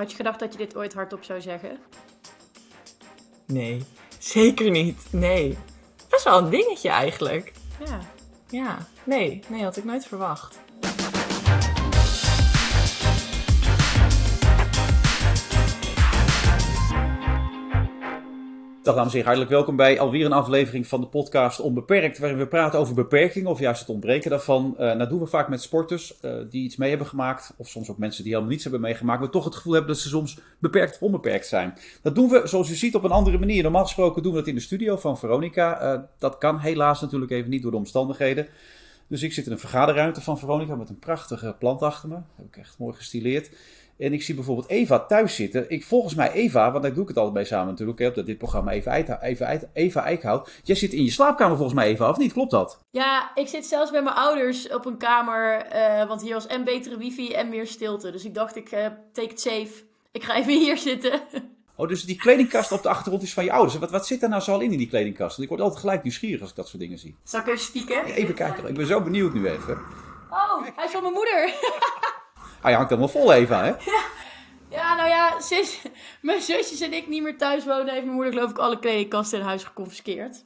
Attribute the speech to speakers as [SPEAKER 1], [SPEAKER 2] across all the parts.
[SPEAKER 1] Had je gedacht dat je dit ooit hardop zou zeggen?
[SPEAKER 2] Nee, zeker niet. Nee. Best wel een dingetje eigenlijk.
[SPEAKER 1] Ja.
[SPEAKER 2] Ja, nee, nee, had ik nooit verwacht.
[SPEAKER 3] Dag dames en heren, hartelijk welkom bij alweer een aflevering van de podcast Onbeperkt, waarin we praten over beperkingen of juist het ontbreken daarvan. Dat doen we vaak met sporters uh, die iets mee hebben gemaakt, of soms ook mensen die helemaal niets hebben meegemaakt, maar toch het gevoel hebben dat ze soms beperkt of onbeperkt zijn. Dat doen we, zoals u ziet, op een andere manier. Normaal gesproken doen we dat in de studio van Veronica. Uh, dat kan helaas natuurlijk even niet door de omstandigheden. Dus ik zit in een vergaderruimte van Veronica met een prachtige plant achter me. Dat heb ik echt mooi gestileerd. En ik zie bijvoorbeeld Eva thuis zitten. Ik, volgens mij Eva, want daar doe ik het altijd bij samen natuurlijk. Hè, op dit programma Eva, Eva, Eva Eickhout. Jij zit in je slaapkamer volgens mij Eva, of niet? Klopt dat?
[SPEAKER 1] Ja, ik zit zelfs bij mijn ouders op een kamer. Uh, want hier was en betere wifi en meer stilte. Dus ik dacht, ik uh, take it safe. Ik ga even hier zitten.
[SPEAKER 3] Oh, dus die kledingkast op de achtergrond is van je ouders. Wat, wat zit daar nou zo al in in die kledingkast? Want ik word altijd gelijk nieuwsgierig als ik dat soort dingen zie.
[SPEAKER 1] Zal ik even spieken?
[SPEAKER 3] Even kijken, ik ben zo benieuwd nu even.
[SPEAKER 1] Oh, hij is van mijn moeder.
[SPEAKER 3] Hij hangt helemaal vol Eva, hè?
[SPEAKER 1] Ja. Ja, nou ja, sinds mijn zusjes en ik niet meer thuis wonen, heeft mijn moeder geloof ik alle kledingkasten in huis geconfiskeerd.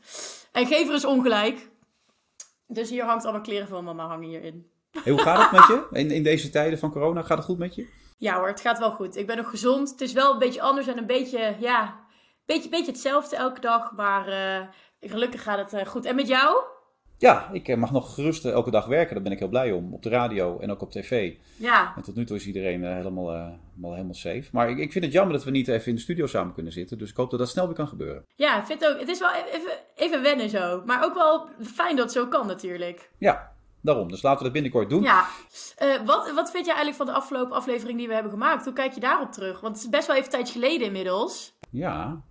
[SPEAKER 1] En gever is ongelijk. Dus hier hangt allemaal kleren van mama hangen hierin.
[SPEAKER 3] Hey, hoe gaat het met je in, in deze tijden van corona? Gaat het goed met je?
[SPEAKER 1] Ja hoor, het gaat wel goed. Ik ben nog gezond. Het is wel een beetje anders en een beetje, ja, beetje, beetje hetzelfde elke dag. Maar uh, gelukkig gaat het uh, goed. En met jou?
[SPEAKER 3] Ja, ik mag nog gerust elke dag werken. Daar ben ik heel blij om. Op de radio en ook op tv.
[SPEAKER 1] Ja.
[SPEAKER 3] En tot nu toe is iedereen uh, helemaal, uh, helemaal, helemaal safe. Maar ik, ik vind het jammer dat we niet even in de studio samen kunnen zitten. Dus ik hoop dat dat snel weer kan gebeuren.
[SPEAKER 1] Ja, vind ook. Het is wel even, even wennen zo. Maar ook wel fijn dat het zo kan natuurlijk.
[SPEAKER 3] Ja, daarom. Dus laten we dat binnenkort doen.
[SPEAKER 1] Ja. Uh, wat, wat vind jij eigenlijk van de afgelopen aflevering die we hebben gemaakt? Hoe kijk je daarop terug? Want het is best wel even een tijdje geleden inmiddels.
[SPEAKER 3] Ja,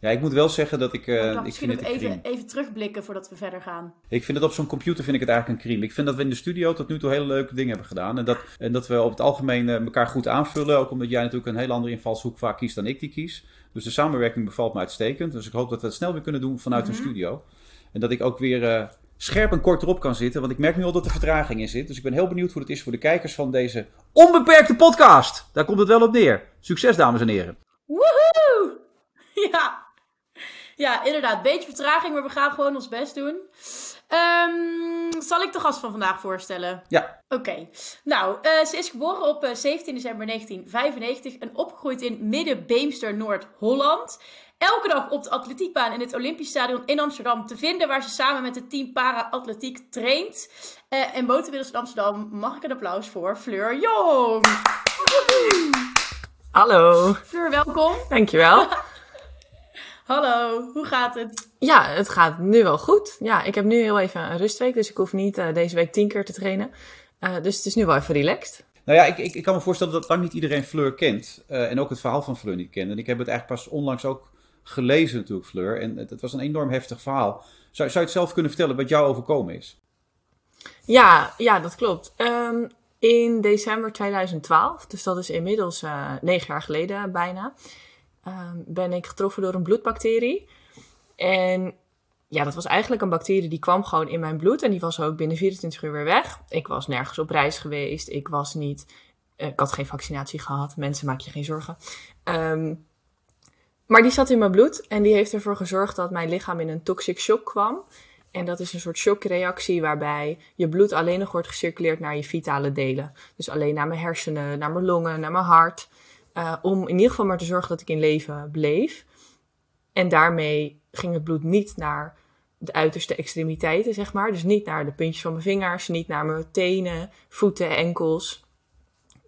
[SPEAKER 3] ja, ik moet wel zeggen dat ik. Uh,
[SPEAKER 1] ik, vind het even, even terugblikken voordat we verder gaan.
[SPEAKER 3] Ik vind het op zo'n computer vind ik het eigenlijk een crime. Ik vind dat we in de studio tot nu toe hele leuke dingen hebben gedaan. En dat, en dat we op het algemeen uh, elkaar goed aanvullen. Ook omdat jij natuurlijk een heel andere invalshoek vaak kiest dan ik die kies. Dus de samenwerking bevalt me uitstekend. Dus ik hoop dat we het snel weer kunnen doen vanuit mm -hmm. een studio. En dat ik ook weer uh, scherp en kort erop kan zitten. Want ik merk nu al dat er vertraging in zit. Dus ik ben heel benieuwd hoe het is voor de kijkers van deze onbeperkte podcast. Daar komt het wel op neer. Succes, dames en heren.
[SPEAKER 1] Ja, ja, inderdaad. Beetje vertraging, maar we gaan gewoon ons best doen. Um, zal ik de gast van vandaag voorstellen?
[SPEAKER 3] Ja.
[SPEAKER 1] Oké. Okay. Nou, uh, ze is geboren op uh, 17 december 1995 en opgegroeid in Midden-Beemster, Noord-Holland. Elke dag op de atletiekbaan in het Olympisch Stadion in Amsterdam te vinden, waar ze samen met het team para-atletiek traint. Uh, en woont inmiddels in Amsterdam. Mag ik een applaus voor Fleur Jong?
[SPEAKER 2] Hallo.
[SPEAKER 1] Fleur, welkom.
[SPEAKER 2] Dankjewel.
[SPEAKER 1] Hallo, hoe gaat het?
[SPEAKER 2] Ja, het gaat nu wel goed. Ja, ik heb nu heel even een rustweek, dus ik hoef niet uh, deze week tien keer te trainen. Uh, dus het is nu wel even relaxed.
[SPEAKER 3] Nou ja, ik, ik, ik kan me voorstellen dat lang niet iedereen Fleur kent. Uh, en ook het verhaal van Fleur niet kent. En ik heb het eigenlijk pas onlangs ook gelezen natuurlijk, Fleur. En het, het was een enorm heftig verhaal. Zou, zou je het zelf kunnen vertellen wat jou overkomen is?
[SPEAKER 2] Ja, ja dat klopt. Um, in december 2012, dus dat is inmiddels negen jaar geleden bijna... Um, ben ik getroffen door een bloedbacterie. En ja, dat was eigenlijk een bacterie die kwam gewoon in mijn bloed. En die was ook binnen 24 uur weer weg. Ik was nergens op reis geweest. Ik was niet. Uh, ik had geen vaccinatie gehad. Mensen, maak je geen zorgen. Um, maar die zat in mijn bloed. En die heeft ervoor gezorgd dat mijn lichaam in een toxic shock kwam. En dat is een soort shockreactie waarbij je bloed alleen nog wordt gecirculeerd naar je vitale delen. Dus alleen naar mijn hersenen, naar mijn longen, naar mijn hart. Uh, om in ieder geval maar te zorgen dat ik in leven bleef. En daarmee ging het bloed niet naar de uiterste extremiteiten, zeg maar. Dus niet naar de puntjes van mijn vingers, niet naar mijn tenen, voeten, enkels.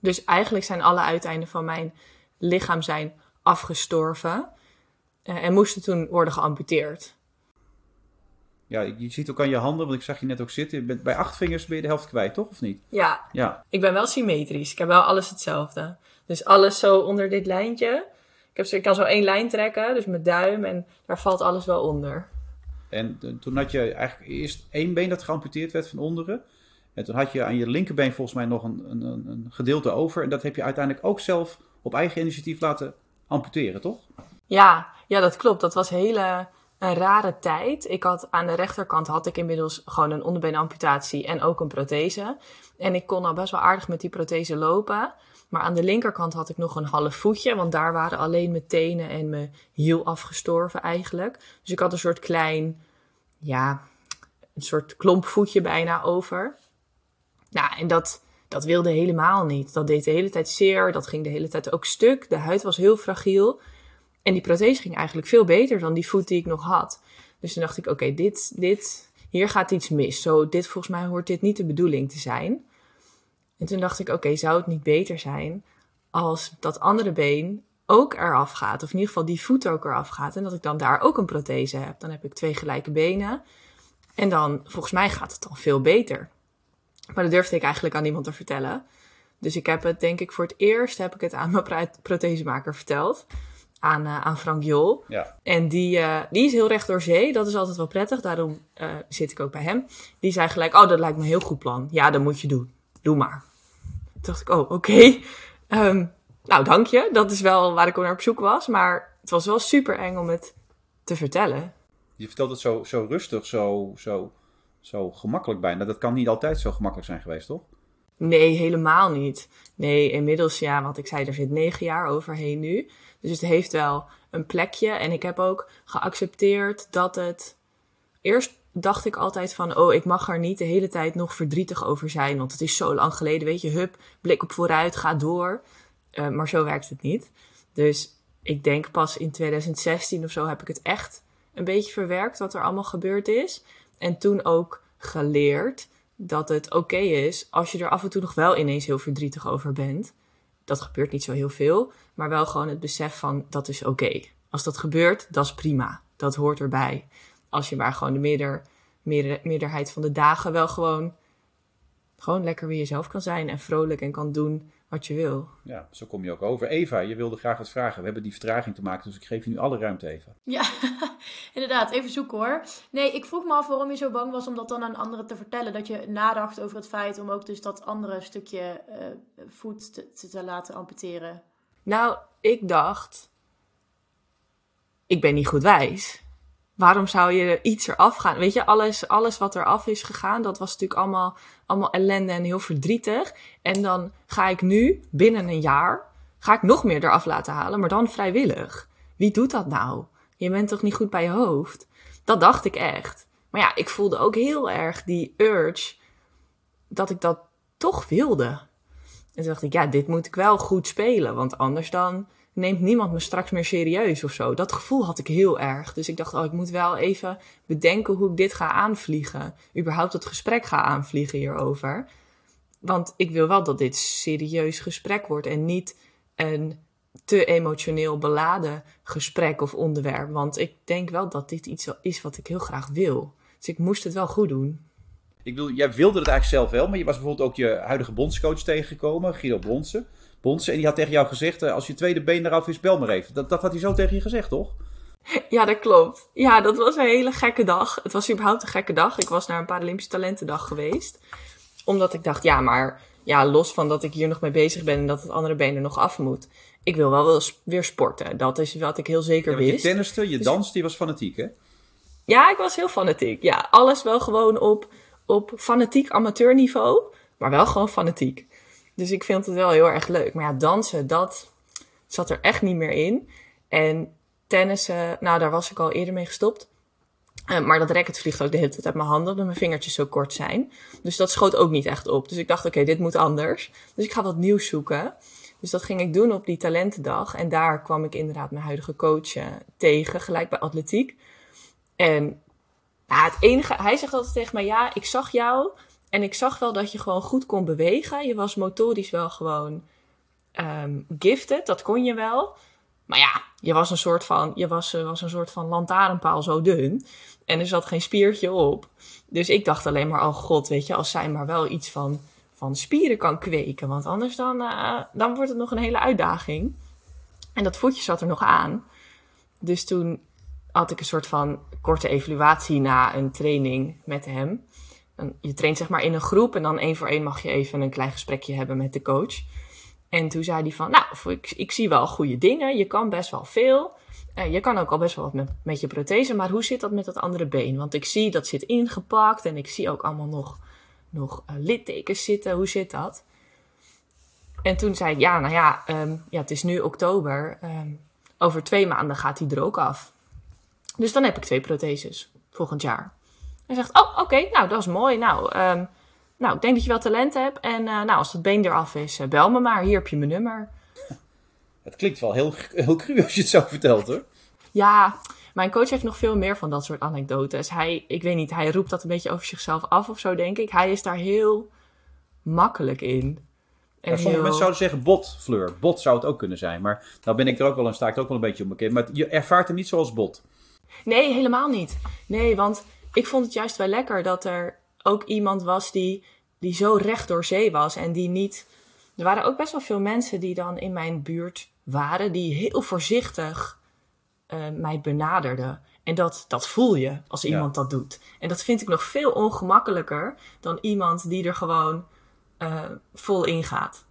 [SPEAKER 2] Dus eigenlijk zijn alle uiteinden van mijn lichaam zijn afgestorven. Uh, en moesten toen worden geamputeerd.
[SPEAKER 3] Ja, je ziet ook aan je handen, want ik zag je net ook zitten. Bent, bij acht vingers ben je de helft kwijt, toch? Of niet?
[SPEAKER 2] Ja.
[SPEAKER 3] ja.
[SPEAKER 2] Ik ben wel symmetrisch. Ik heb wel alles hetzelfde. Dus alles zo onder dit lijntje. Ik, heb, ik kan zo één lijn trekken, dus mijn duim, en daar valt alles wel onder.
[SPEAKER 3] En toen had je eigenlijk eerst één been dat geamputeerd werd van onderen. En toen had je aan je linkerbeen volgens mij nog een, een, een gedeelte over. En dat heb je uiteindelijk ook zelf op eigen initiatief laten amputeren, toch?
[SPEAKER 2] Ja, ja dat klopt. Dat was hele een rare tijd. Ik had aan de rechterkant had ik inmiddels gewoon een onderbeenamputatie en ook een prothese. En ik kon al best wel aardig met die prothese lopen. Maar aan de linkerkant had ik nog een half voetje, want daar waren alleen mijn tenen en mijn hiel afgestorven eigenlijk. Dus ik had een soort klein, ja, een soort klompvoetje bijna over. Nou, en dat, dat wilde helemaal niet. Dat deed de hele tijd zeer, dat ging de hele tijd ook stuk. De huid was heel fragiel. En die prothese ging eigenlijk veel beter dan die voet die ik nog had. Dus toen dacht ik, oké, dit, dit, hier gaat iets mis. Zo, dit, volgens mij hoort dit niet de bedoeling te zijn. En toen dacht ik, oké, zou het niet beter zijn als dat andere been ook eraf gaat? Of in ieder geval die voet ook eraf gaat. En dat ik dan daar ook een prothese heb. Dan heb ik twee gelijke benen. En dan, volgens mij gaat het dan veel beter. Maar dat durfde ik eigenlijk aan niemand te vertellen. Dus ik heb het, denk ik, voor het eerst heb ik het aan mijn prothesemaker verteld. Aan, uh, aan Frank Jol.
[SPEAKER 3] Ja.
[SPEAKER 2] En die, uh, die is heel recht door zee. Dat is altijd wel prettig. Daarom uh, zit ik ook bij hem. Die zei gelijk, oh, dat lijkt me een heel goed plan. Ja, dat moet je doen. Doe maar. Dacht ik, oh, oké. Okay. Um, nou, dank je. Dat is wel waar ik naar op zoek was. Maar het was wel super eng om het te vertellen.
[SPEAKER 3] Je vertelt het zo, zo rustig, zo, zo, zo gemakkelijk bijna. Dat kan niet altijd zo gemakkelijk zijn geweest, toch?
[SPEAKER 2] Nee, helemaal niet. Nee, inmiddels, ja, wat ik zei, er zit negen jaar overheen nu. Dus het heeft wel een plekje. En ik heb ook geaccepteerd dat het. Eerst dacht ik altijd van, oh, ik mag er niet de hele tijd nog verdrietig over zijn. Want het is zo lang geleden, weet je, hup, blik op vooruit, ga door. Uh, maar zo werkt het niet. Dus ik denk pas in 2016 of zo heb ik het echt een beetje verwerkt wat er allemaal gebeurd is. En toen ook geleerd dat het oké is als je er af en toe nog wel ineens heel verdrietig over bent. Dat gebeurt niet zo heel veel, maar wel gewoon het besef van dat is oké. Als dat gebeurt, dat is prima. Dat hoort erbij. Als je maar gewoon de meerder, meerder, meerderheid van de dagen wel gewoon, gewoon lekker weer jezelf kan zijn en vrolijk en kan doen wat je wil.
[SPEAKER 3] Ja, zo kom je ook over. Eva, je wilde graag wat vragen. We hebben die vertraging te maken, dus ik geef je nu alle ruimte even.
[SPEAKER 1] Ja, inderdaad. Even zoeken hoor. Nee, ik vroeg me af waarom je zo bang was om dat dan aan anderen te vertellen. Dat je nadacht over het feit om ook dus dat andere stukje uh, voet te, te, te laten amputeren.
[SPEAKER 2] Nou, ik dacht, ik ben niet goed wijs waarom zou je iets eraf gaan? Weet je, alles, alles wat eraf is gegaan, dat was natuurlijk allemaal, allemaal ellende en heel verdrietig. En dan ga ik nu, binnen een jaar, ga ik nog meer eraf laten halen, maar dan vrijwillig. Wie doet dat nou? Je bent toch niet goed bij je hoofd? Dat dacht ik echt. Maar ja, ik voelde ook heel erg die urge dat ik dat toch wilde. En toen dacht ik, ja, dit moet ik wel goed spelen, want anders dan neemt niemand me straks meer serieus of zo. Dat gevoel had ik heel erg. Dus ik dacht, oh, ik moet wel even bedenken hoe ik dit ga aanvliegen. Überhaupt het gesprek ga aanvliegen hierover. Want ik wil wel dat dit serieus gesprek wordt en niet een te emotioneel beladen gesprek of onderwerp. Want ik denk wel dat dit iets is wat ik heel graag wil. Dus ik moest het wel goed doen.
[SPEAKER 3] Ik bedoel, jij wilde het eigenlijk zelf wel, maar je was bijvoorbeeld ook je huidige bondscoach tegengekomen, Guido Bronsen. Bonsen. En die had tegen jou gezegd, uh, als je tweede been eraf is, bel maar even. Dat, dat had hij zo tegen je gezegd, toch?
[SPEAKER 2] Ja, dat klopt. Ja, dat was een hele gekke dag. Het was überhaupt een gekke dag. Ik was naar een Paralympische Talentendag geweest. Omdat ik dacht, ja, maar ja, los van dat ik hier nog mee bezig ben en dat het andere been er nog af moet. Ik wil wel weer sporten. Dat is wat ik heel zeker ja, wist.
[SPEAKER 3] Je tenniste, je dus... dans, die was fanatiek, hè?
[SPEAKER 2] Ja, ik was heel fanatiek. Ja, alles wel gewoon op, op fanatiek amateurniveau, maar wel gewoon fanatiek. Dus ik vind het wel heel erg leuk. Maar ja, dansen, dat zat er echt niet meer in. En tennissen, nou, daar was ik al eerder mee gestopt. Uh, maar dat racket vliegt ook de hele tijd uit mijn handen, omdat mijn vingertjes zo kort zijn. Dus dat schoot ook niet echt op. Dus ik dacht, oké, dit moet anders. Dus ik ga wat nieuws zoeken. Dus dat ging ik doen op die talentendag. En daar kwam ik inderdaad mijn huidige coach uh, tegen, gelijk bij atletiek. En nou, het enige, hij zegt altijd tegen mij, ja, ik zag jou en ik zag wel dat je gewoon goed kon bewegen. Je was motorisch wel gewoon um, gifted, dat kon je wel. Maar ja, je was een soort van, je was, was een soort van lantaarnpaal zo dun. En er zat geen spiertje op. Dus ik dacht alleen maar, oh god, weet je, als zij maar wel iets van, van spieren kan kweken. Want anders dan, uh, dan wordt het nog een hele uitdaging. En dat voetje zat er nog aan. Dus toen had ik een soort van korte evaluatie na een training met hem je traint zeg maar in een groep en dan één voor één mag je even een klein gesprekje hebben met de coach. En toen zei hij van, nou, ik, ik zie wel goede dingen, je kan best wel veel. Uh, je kan ook al best wel wat met, je prothese, maar hoe zit dat met dat andere been? Want ik zie dat zit ingepakt en ik zie ook allemaal nog, nog uh, littekens zitten. Hoe zit dat? En toen zei ik, ja, nou ja, ehm, ja het is nu oktober. Ehm, over twee maanden gaat hij er ook af. Dus dan heb ik twee protheses volgend jaar. Hij zegt, oh, oké, nou, dat is mooi. Nou, ehm, nou, ik denk dat je wel talent hebt. En uh, nou, als dat been eraf is, uh, bel me maar. Hier heb je mijn nummer.
[SPEAKER 3] Het klinkt wel heel, heel cru als je het zo vertelt, hoor.
[SPEAKER 2] Ja, mijn coach heeft nog veel meer van dat soort anekdotes. Hij, ik weet niet, hij roept dat een beetje over zichzelf af of zo, denk ik. Hij is daar heel makkelijk in.
[SPEAKER 3] En ja, sommige mensen zouden zeggen bot, Fleur. Bot zou het ook kunnen zijn. Maar nou ben ik er ook wel een sta ik er ook wel een beetje op bekend. Maar je ervaart hem niet zoals bot.
[SPEAKER 2] Nee, helemaal niet. Nee, want ik vond het juist wel lekker dat er ook iemand was die, die zo recht door zee was. En die niet. Er waren ook best wel veel mensen die dan in mijn buurt waren, die heel voorzichtig uh, mij benaderden. En dat, dat voel je als iemand dat doet. En dat vind ik nog veel ongemakkelijker dan iemand die er gewoon uh, vol ingaat.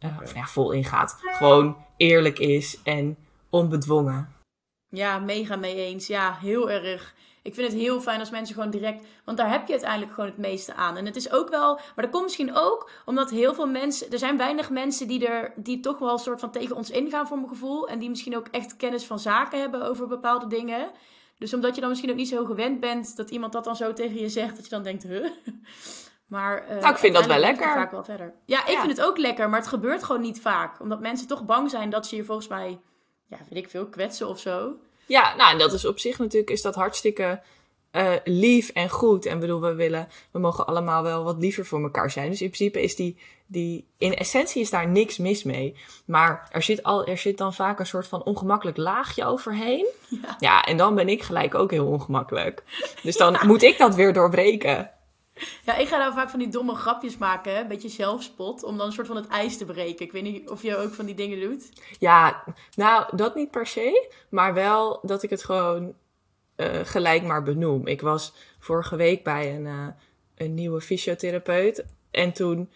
[SPEAKER 2] Uh, Of ja, vol ingaat. Gewoon eerlijk is en onbedwongen.
[SPEAKER 1] Ja, mega mee eens. Ja, heel erg. Ik vind het heel fijn als mensen gewoon direct. Want daar heb je uiteindelijk gewoon het meeste aan. En het is ook wel. Maar dat komt misschien ook omdat heel veel mensen. Er zijn weinig mensen die er. die toch wel een soort van tegen ons ingaan, voor mijn gevoel. En die misschien ook echt kennis van zaken hebben over bepaalde dingen. Dus omdat je dan misschien ook niet zo gewend bent dat iemand dat dan zo tegen je zegt, dat je dan denkt, huh? Maar uh,
[SPEAKER 2] nou, ik vind dat wel lekker.
[SPEAKER 1] Vaak wel verder. Ja, ik vind het ook lekker, maar het gebeurt gewoon niet vaak. Omdat mensen toch bang zijn dat ze je volgens mij, ja, weet ik veel, kwetsen of zo.
[SPEAKER 2] Ja, nou, en dat is op zich natuurlijk is dat hartstikke uh, lief en goed. En bedoel, we willen, we mogen allemaal wel wat liever voor elkaar zijn. Dus in principe is die, die, in essentie is daar niks mis mee. Maar er zit, al, er zit dan vaak een soort van ongemakkelijk laagje overheen. Ja, ja en dan ben ik gelijk ook heel ongemakkelijk. Dus dan ja. moet ik dat weer doorbreken.
[SPEAKER 1] Ja, ik ga nou vaak van die domme grapjes maken, een beetje zelfspot, om dan een soort van het ijs te breken. Ik weet niet of je ook van die dingen doet.
[SPEAKER 2] Ja, nou, dat niet per se, maar wel dat ik het gewoon uh, gelijk maar benoem. Ik was vorige week bij een, uh, een nieuwe fysiotherapeut en toen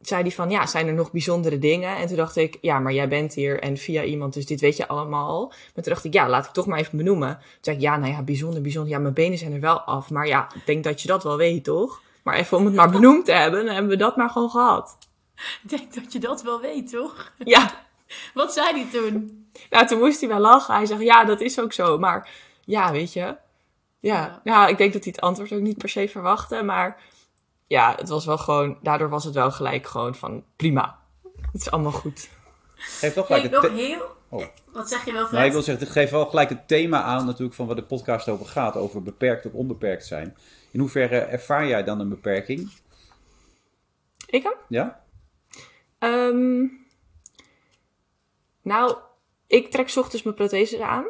[SPEAKER 2] zei hij van, ja, zijn er nog bijzondere dingen? En toen dacht ik, ja, maar jij bent hier en via iemand, dus dit weet je allemaal. Maar toen dacht ik, ja, laat ik toch maar even benoemen. Toen zei ik, ja, nou ja, bijzonder, bijzonder. Ja, mijn benen zijn er wel af. Maar ja, ik denk dat je dat wel weet, toch? Maar even om het maar benoemd te hebben, dan hebben we dat maar gewoon gehad.
[SPEAKER 1] Ik denk dat je dat wel weet, toch?
[SPEAKER 2] Ja.
[SPEAKER 1] Wat zei hij toen?
[SPEAKER 2] Nou, toen moest hij wel lachen. Hij zegt, ja, dat is ook zo. Maar ja, weet je. Ja, ja. ja ik denk dat hij het antwoord ook niet per se verwachtte. Maar ja, het was wel gewoon, daardoor was het wel gelijk gewoon van prima. Het is allemaal goed.
[SPEAKER 3] Geef toch gelijk
[SPEAKER 1] nog heel. Oh. Wat zeg je wel?
[SPEAKER 3] Nou, ik wil zeggen, het geeft wel gelijk het thema aan natuurlijk van waar de podcast over gaat, over beperkt of onbeperkt zijn. In hoeverre ervaar jij dan een beperking?
[SPEAKER 2] Ik hem?
[SPEAKER 3] Ja.
[SPEAKER 2] Um, nou, ik trek ochtends mijn protheses aan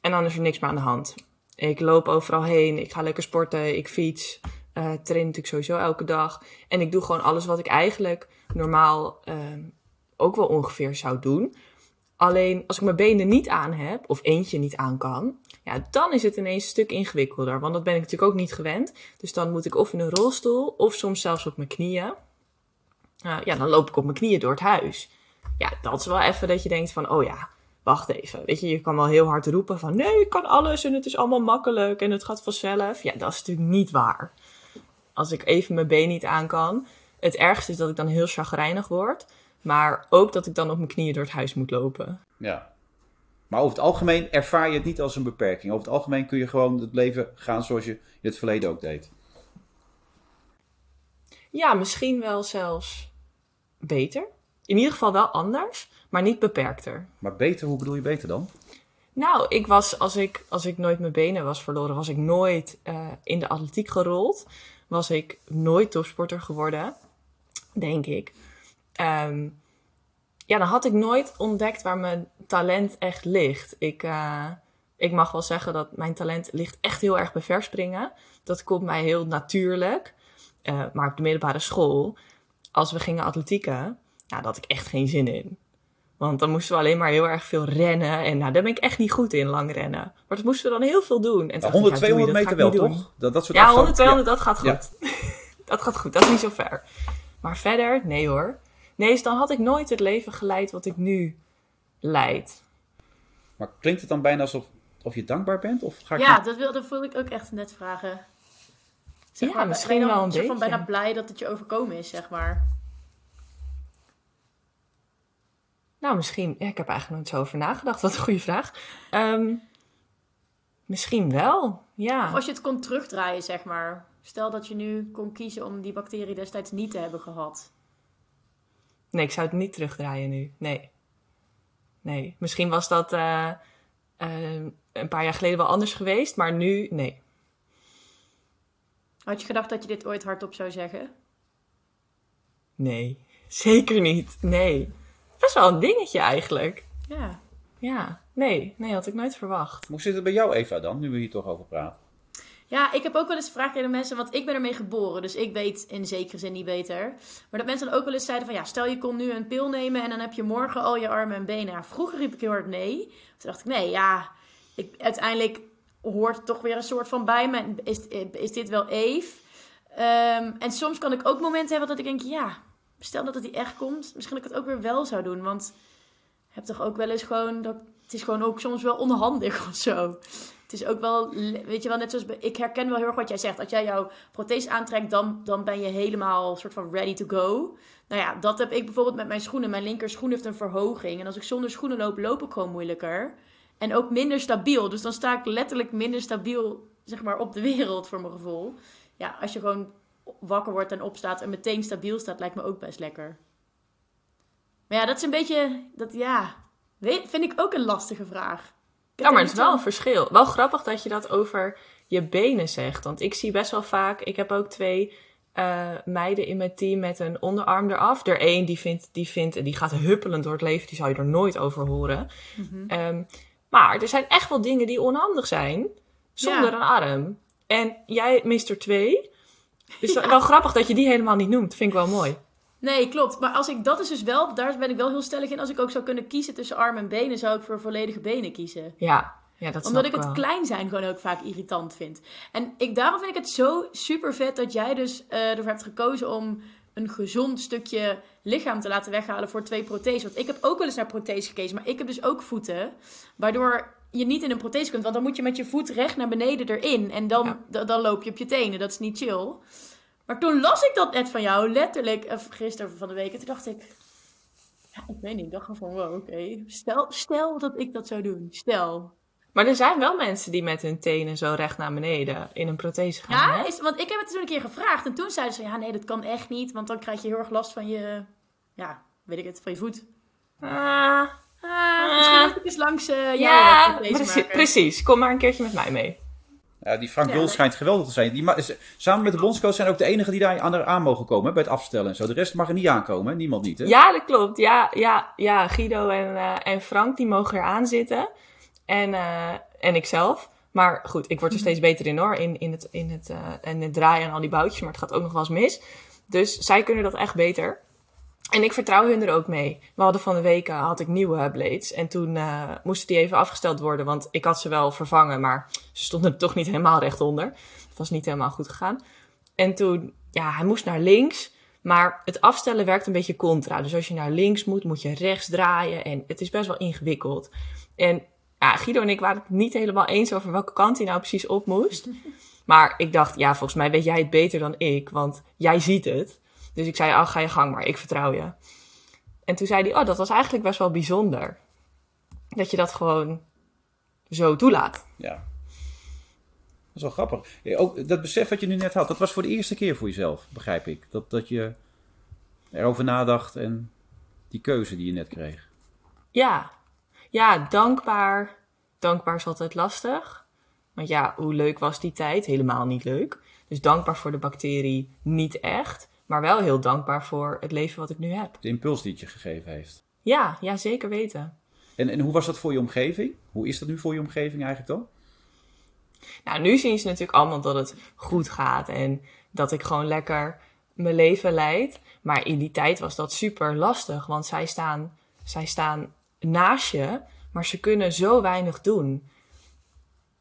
[SPEAKER 2] en dan is er niks meer aan de hand. Ik loop overal heen, ik ga lekker sporten, ik fiets, uh, train natuurlijk sowieso elke dag. En ik doe gewoon alles wat ik eigenlijk normaal uh, ook wel ongeveer zou doen. Alleen als ik mijn benen niet aan heb, of eentje niet aan kan, ja, dan is het ineens een stuk ingewikkelder. Want dat ben ik natuurlijk ook niet gewend. Dus dan moet ik of in een rolstoel, of soms zelfs op mijn knieën. Uh, ja, dan loop ik op mijn knieën door het huis. Ja, dat is wel even dat je denkt van, oh ja, wacht even. Weet je, je kan wel heel hard roepen van, nee, ik kan alles en het is allemaal makkelijk en het gaat vanzelf. Ja, dat is natuurlijk niet waar als ik even mijn been niet aan kan. Het ergste is dat ik dan heel chagrijnig word. Maar ook dat ik dan op mijn knieën door het huis moet lopen.
[SPEAKER 3] Ja. Maar over het algemeen ervaar je het niet als een beperking. Over het algemeen kun je gewoon het leven gaan zoals je in het verleden ook deed.
[SPEAKER 2] Ja, misschien wel zelfs beter. In ieder geval wel anders, maar niet beperkter.
[SPEAKER 3] Maar beter, hoe bedoel je beter dan?
[SPEAKER 2] Nou, ik was, als ik, als ik nooit mijn benen was verloren, was ik nooit uh, in de atletiek gerold was ik nooit topsporter geworden, denk ik. Um, ja, dan had ik nooit ontdekt waar mijn talent echt ligt. Ik, uh, ik mag wel zeggen dat mijn talent ligt echt heel erg bij verspringen. Dat komt mij heel natuurlijk. Uh, maar op de middelbare school, als we gingen atletieken, nou, daar had ik echt geen zin in. Want dan moesten we alleen maar heel erg veel rennen. En nou, daar ben ik echt niet goed in, lang rennen. Maar dat moesten we dan heel veel doen. En
[SPEAKER 3] 100, 200 meter wel, toch?
[SPEAKER 2] Dat, dat soort ja, 100, 200, dat gaat goed. dat gaat goed, dat is niet zo ver. Maar verder, nee hoor. Nee, dus dan had ik nooit het leven geleid wat ik nu leid.
[SPEAKER 3] Maar klinkt het dan bijna alsof of je dankbaar bent? Of ga ik
[SPEAKER 1] ja, dat, wil, dat voelde ik ook echt net vragen.
[SPEAKER 2] Zeg ja, maar, misschien wel een beetje.
[SPEAKER 1] van bijna blij dat het je overkomen is, zeg maar.
[SPEAKER 2] Nou, misschien. Ja, ik heb eigenlijk nooit zo over nagedacht. Wat een goede vraag. Ehm, misschien wel, ja.
[SPEAKER 1] Of als je het kon terugdraaien, zeg maar. Stel dat je nu kon kiezen om die bacterie destijds niet te hebben gehad.
[SPEAKER 2] Nee, ik zou het niet terugdraaien nu. Nee. Nee. Misschien was dat eh, eh, een paar jaar geleden wel anders geweest, maar nu nee.
[SPEAKER 1] Had je gedacht dat je dit ooit hardop zou zeggen?
[SPEAKER 2] Nee, zeker niet. Nee. Best wel een dingetje eigenlijk.
[SPEAKER 1] Ja.
[SPEAKER 2] Ja, nee, nee, had ik nooit verwacht.
[SPEAKER 3] Hoe zit het bij jou, Eva, dan, nu we hier toch over praten?
[SPEAKER 1] Ja, ik heb ook wel eens gevraagd aan mensen, want ik ben ermee geboren, dus ik weet in zekere zin niet beter. Maar dat mensen dan ook wel eens zeiden van, ja, stel je kon nu een pil nemen en dan heb je morgen al je armen en benen. Ja, vroeger riep ik heel hard nee. Toen dacht ik, nee, ja, ik, uiteindelijk hoort het toch weer een soort van bij me. Is, is dit wel Eve? Ehm, en soms kan ik ook momenten hebben dat ik denk, ja, stel dat het die echt komt, misschien dat ik het ook weer wel zou doen. Want heb toch ook wel eens gewoon, dat, het is gewoon ook soms wel onhandig of zo is ook wel, weet je wel, net zoals ik herken wel heel erg wat jij zegt. Als jij jouw prothese aantrekt, dan, dan ben je helemaal soort van ready to go. Nou ja, dat heb ik bijvoorbeeld met mijn schoenen. Mijn linker schoen heeft een verhoging. En als ik zonder schoenen loop, loop ik gewoon moeilijker. En ook minder stabiel. Dus dan sta ik letterlijk minder stabiel, zeg maar, op de wereld voor mijn gevoel. Ja, als je gewoon wakker wordt en opstaat en meteen stabiel staat, lijkt me ook best lekker. Maar ja, dat is een beetje, dat ja, weet, vind ik ook een lastige vraag.
[SPEAKER 2] Ja, maar het is wel een verschil. Wel grappig dat je dat over je benen zegt. Want ik zie best wel vaak, ik heb ook twee uh, meiden in mijn team met een onderarm eraf. Er één die vindt, die vindt, die gaat huppelend door het leven, die zou je er nooit over horen. Mm um, maar er zijn echt wel dingen die onhandig zijn zonder een arm. En jij mist er twee. Dus ja. wel grappig dat je die helemaal niet noemt. Vind ik wel mooi.
[SPEAKER 1] Nee, klopt. Maar als ik dat is dus wel, daar ben ik wel heel stellig in. Als ik ook zou kunnen kiezen tussen arm en benen, zou ik voor volledige benen kiezen.
[SPEAKER 2] Ja, ja dat
[SPEAKER 1] Omdat ik
[SPEAKER 2] het
[SPEAKER 1] klein zijn gewoon ook vaak irritant vind. En ik, daarom vind ik het zo super vet dat jij dus uh, ervoor hebt gekozen om een gezond stukje lichaam te laten weghalen voor twee protheses. Want ik heb ook wel eens naar prothese gekeken, maar ik heb dus ook voeten. Waardoor je niet in een prothese kunt, want dan moet je met je voet recht naar beneden erin. En dan, dan loop je op je tenen. Dat is niet chill. Maar toen las ik dat net van jou, letterlijk, uh, gisteren van de week. En toen dacht ik, ja, ik weet niet. Ik dacht gewoon, wow, oké. Stel, stel dat ik dat zou doen. Stel.
[SPEAKER 2] Maar er zijn wel mensen die met hun tenen zo recht naar beneden in een prothese gaan.
[SPEAKER 1] Ja, is, want ik heb het toen een keer gevraagd. En toen zeiden ze, ja, nee, dat kan echt niet. Want dan krijg je heel erg last van je, ja, weet ik het, van je voet.
[SPEAKER 2] Ah,
[SPEAKER 1] ah Misschien moet ik eens langs uh, ja,
[SPEAKER 2] precies, precies. Kom maar een keertje met mij mee.
[SPEAKER 3] Ja, die Frank Wul schijnt geweldig te zijn. Die samen met de bondscoach zijn ook de enige die daar aan, aan mogen komen bij het afstellen en zo. De rest mag er niet aankomen, niemand niet. Hè?
[SPEAKER 2] Ja, dat klopt. Ja, ja, ja Guido en, uh, en Frank die mogen er aan zitten. En, uh, en ikzelf. Maar goed, ik word er steeds beter in hoor. In, in, het, in, het, uh, in het draaien en al die boutjes. Maar het gaat ook nog wel eens mis. Dus zij kunnen dat echt beter. En ik vertrouw hun er ook mee. We hadden van de week uh, had ik nieuwe blades. En toen uh, moesten die even afgesteld worden. Want ik had ze wel vervangen, maar ze stonden er toch niet helemaal recht onder. Het was niet helemaal goed gegaan. En toen, ja, hij moest naar links. Maar het afstellen werkt een beetje contra. Dus als je naar links moet, moet je rechts draaien. En het is best wel ingewikkeld. En ja, Guido en ik waren het niet helemaal eens over welke kant hij nou precies op moest. Maar ik dacht, ja, volgens mij weet jij het beter dan ik. Want jij ziet het. Dus ik zei, ach, ga je gang maar, ik vertrouw je. En toen zei hij, oh, dat was eigenlijk best wel bijzonder. Dat je dat gewoon zo toelaat.
[SPEAKER 3] Ja. Dat is wel grappig. ook dat besef wat je nu net had, dat was voor de eerste keer voor jezelf, begrijp ik. Dat, dat je erover nadacht en die keuze die je net kreeg.
[SPEAKER 2] Ja, ja, dankbaar. Dankbaar is altijd lastig. Want ja, hoe leuk was die tijd? Helemaal niet leuk. Dus dankbaar voor de bacterie niet echt. Maar wel heel dankbaar voor het leven wat ik nu heb.
[SPEAKER 3] De impuls die het je gegeven heeft.
[SPEAKER 2] Ja, ja zeker weten.
[SPEAKER 3] En, en hoe was dat voor je omgeving? Hoe is dat nu voor je omgeving eigenlijk dan?
[SPEAKER 2] Nou, nu zien ze natuurlijk allemaal dat het goed gaat en dat ik gewoon lekker mijn leven leid. Maar in die tijd was dat super lastig, want zij staan, zij staan naast je, maar ze kunnen zo weinig doen.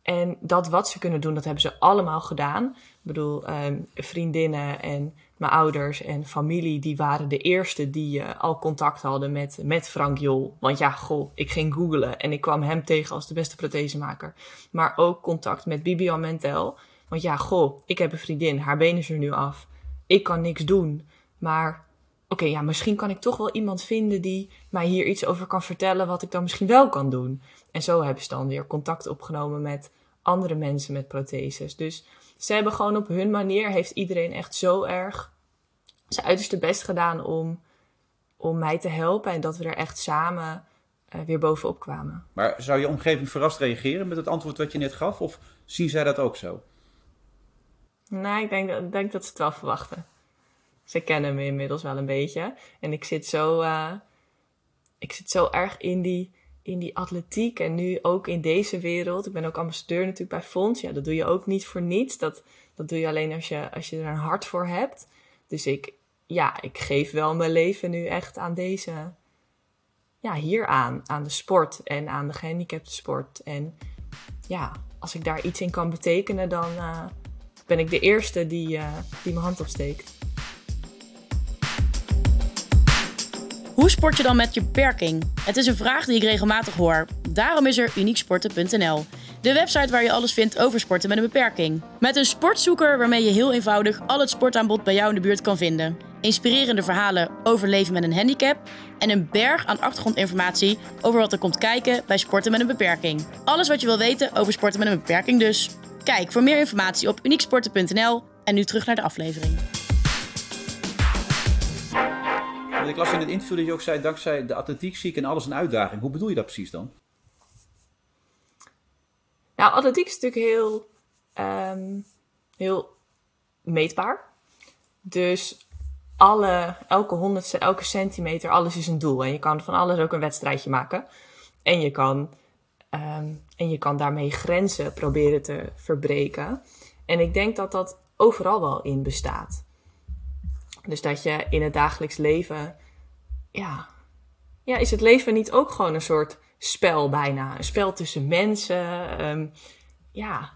[SPEAKER 2] En dat wat ze kunnen doen, dat hebben ze allemaal gedaan. Ik bedoel, um, vriendinnen en mijn ouders en familie, die waren de eerste die uh, al contact hadden met, met Frank Jol. Want ja, goh, ik ging googlen en ik kwam hem tegen als de beste prothesemaker. Maar ook contact met Bibian Mentel. Want ja, goh, ik heb een vriendin, haar been is er nu af. Ik kan niks doen. Maar oké, ja, misschien kan ik toch wel iemand vinden die mij hier iets over kan vertellen, wat ik dan misschien wel kan doen. En zo hebben ze dan weer contact opgenomen met andere mensen met protheses. Dus ze hebben gewoon op hun manier, heeft iedereen echt zo erg zijn uiterste best gedaan om, om mij te helpen. En dat we er echt samen uh, weer bovenop kwamen.
[SPEAKER 3] Maar zou je omgeving verrast reageren met het antwoord wat je net gaf? Of zien zij dat ook zo?
[SPEAKER 2] Nou, ik denk, denk dat ze het wel verwachten. Ze kennen me inmiddels wel een beetje. En ik zit zo, uh, ik zit zo erg in die, in die atletiek en nu ook in deze wereld. Ik ben ook ambassadeur natuurlijk bij Fonds. Ja, dat doe je ook niet voor niets. Dat, dat doe je alleen als je, als je er een hart voor hebt. Dus ik, ja, ik geef wel mijn leven nu echt aan deze, ja, hier aan. Aan de sport en aan de gehandicapte sport. En ja, als ik daar iets in kan betekenen, dan uh, ben ik de eerste die, uh, die mijn hand opsteekt.
[SPEAKER 1] Hoe sport je dan met je beperking? Het is een vraag die ik regelmatig hoor. Daarom is er unieksporten.nl. De website waar je alles vindt over sporten met een beperking. Met een sportzoeker waarmee je heel eenvoudig al het sportaanbod bij jou in de buurt kan vinden. Inspirerende verhalen over leven met een handicap. En een berg aan achtergrondinformatie over wat er komt kijken bij sporten met een beperking. Alles wat je wil weten over sporten met een beperking dus. Kijk voor meer informatie op unieksporten.nl. En nu terug naar de aflevering.
[SPEAKER 3] Ik las in het interview dat je ook zei, dankzij de atletiek zie ik en alles een uitdaging. Hoe bedoel je dat precies dan?
[SPEAKER 2] Nou, atletiek is natuurlijk heel, um, heel meetbaar. Dus alle, elke honderdste, elke centimeter, alles is een doel. En je kan van alles ook een wedstrijdje maken. En je kan, um, en je kan daarmee grenzen proberen te verbreken. En ik denk dat dat overal wel in bestaat. Dus dat je in het dagelijks leven, ja, ja, is het leven niet ook gewoon een soort spel bijna? Een spel tussen mensen. Um, ja,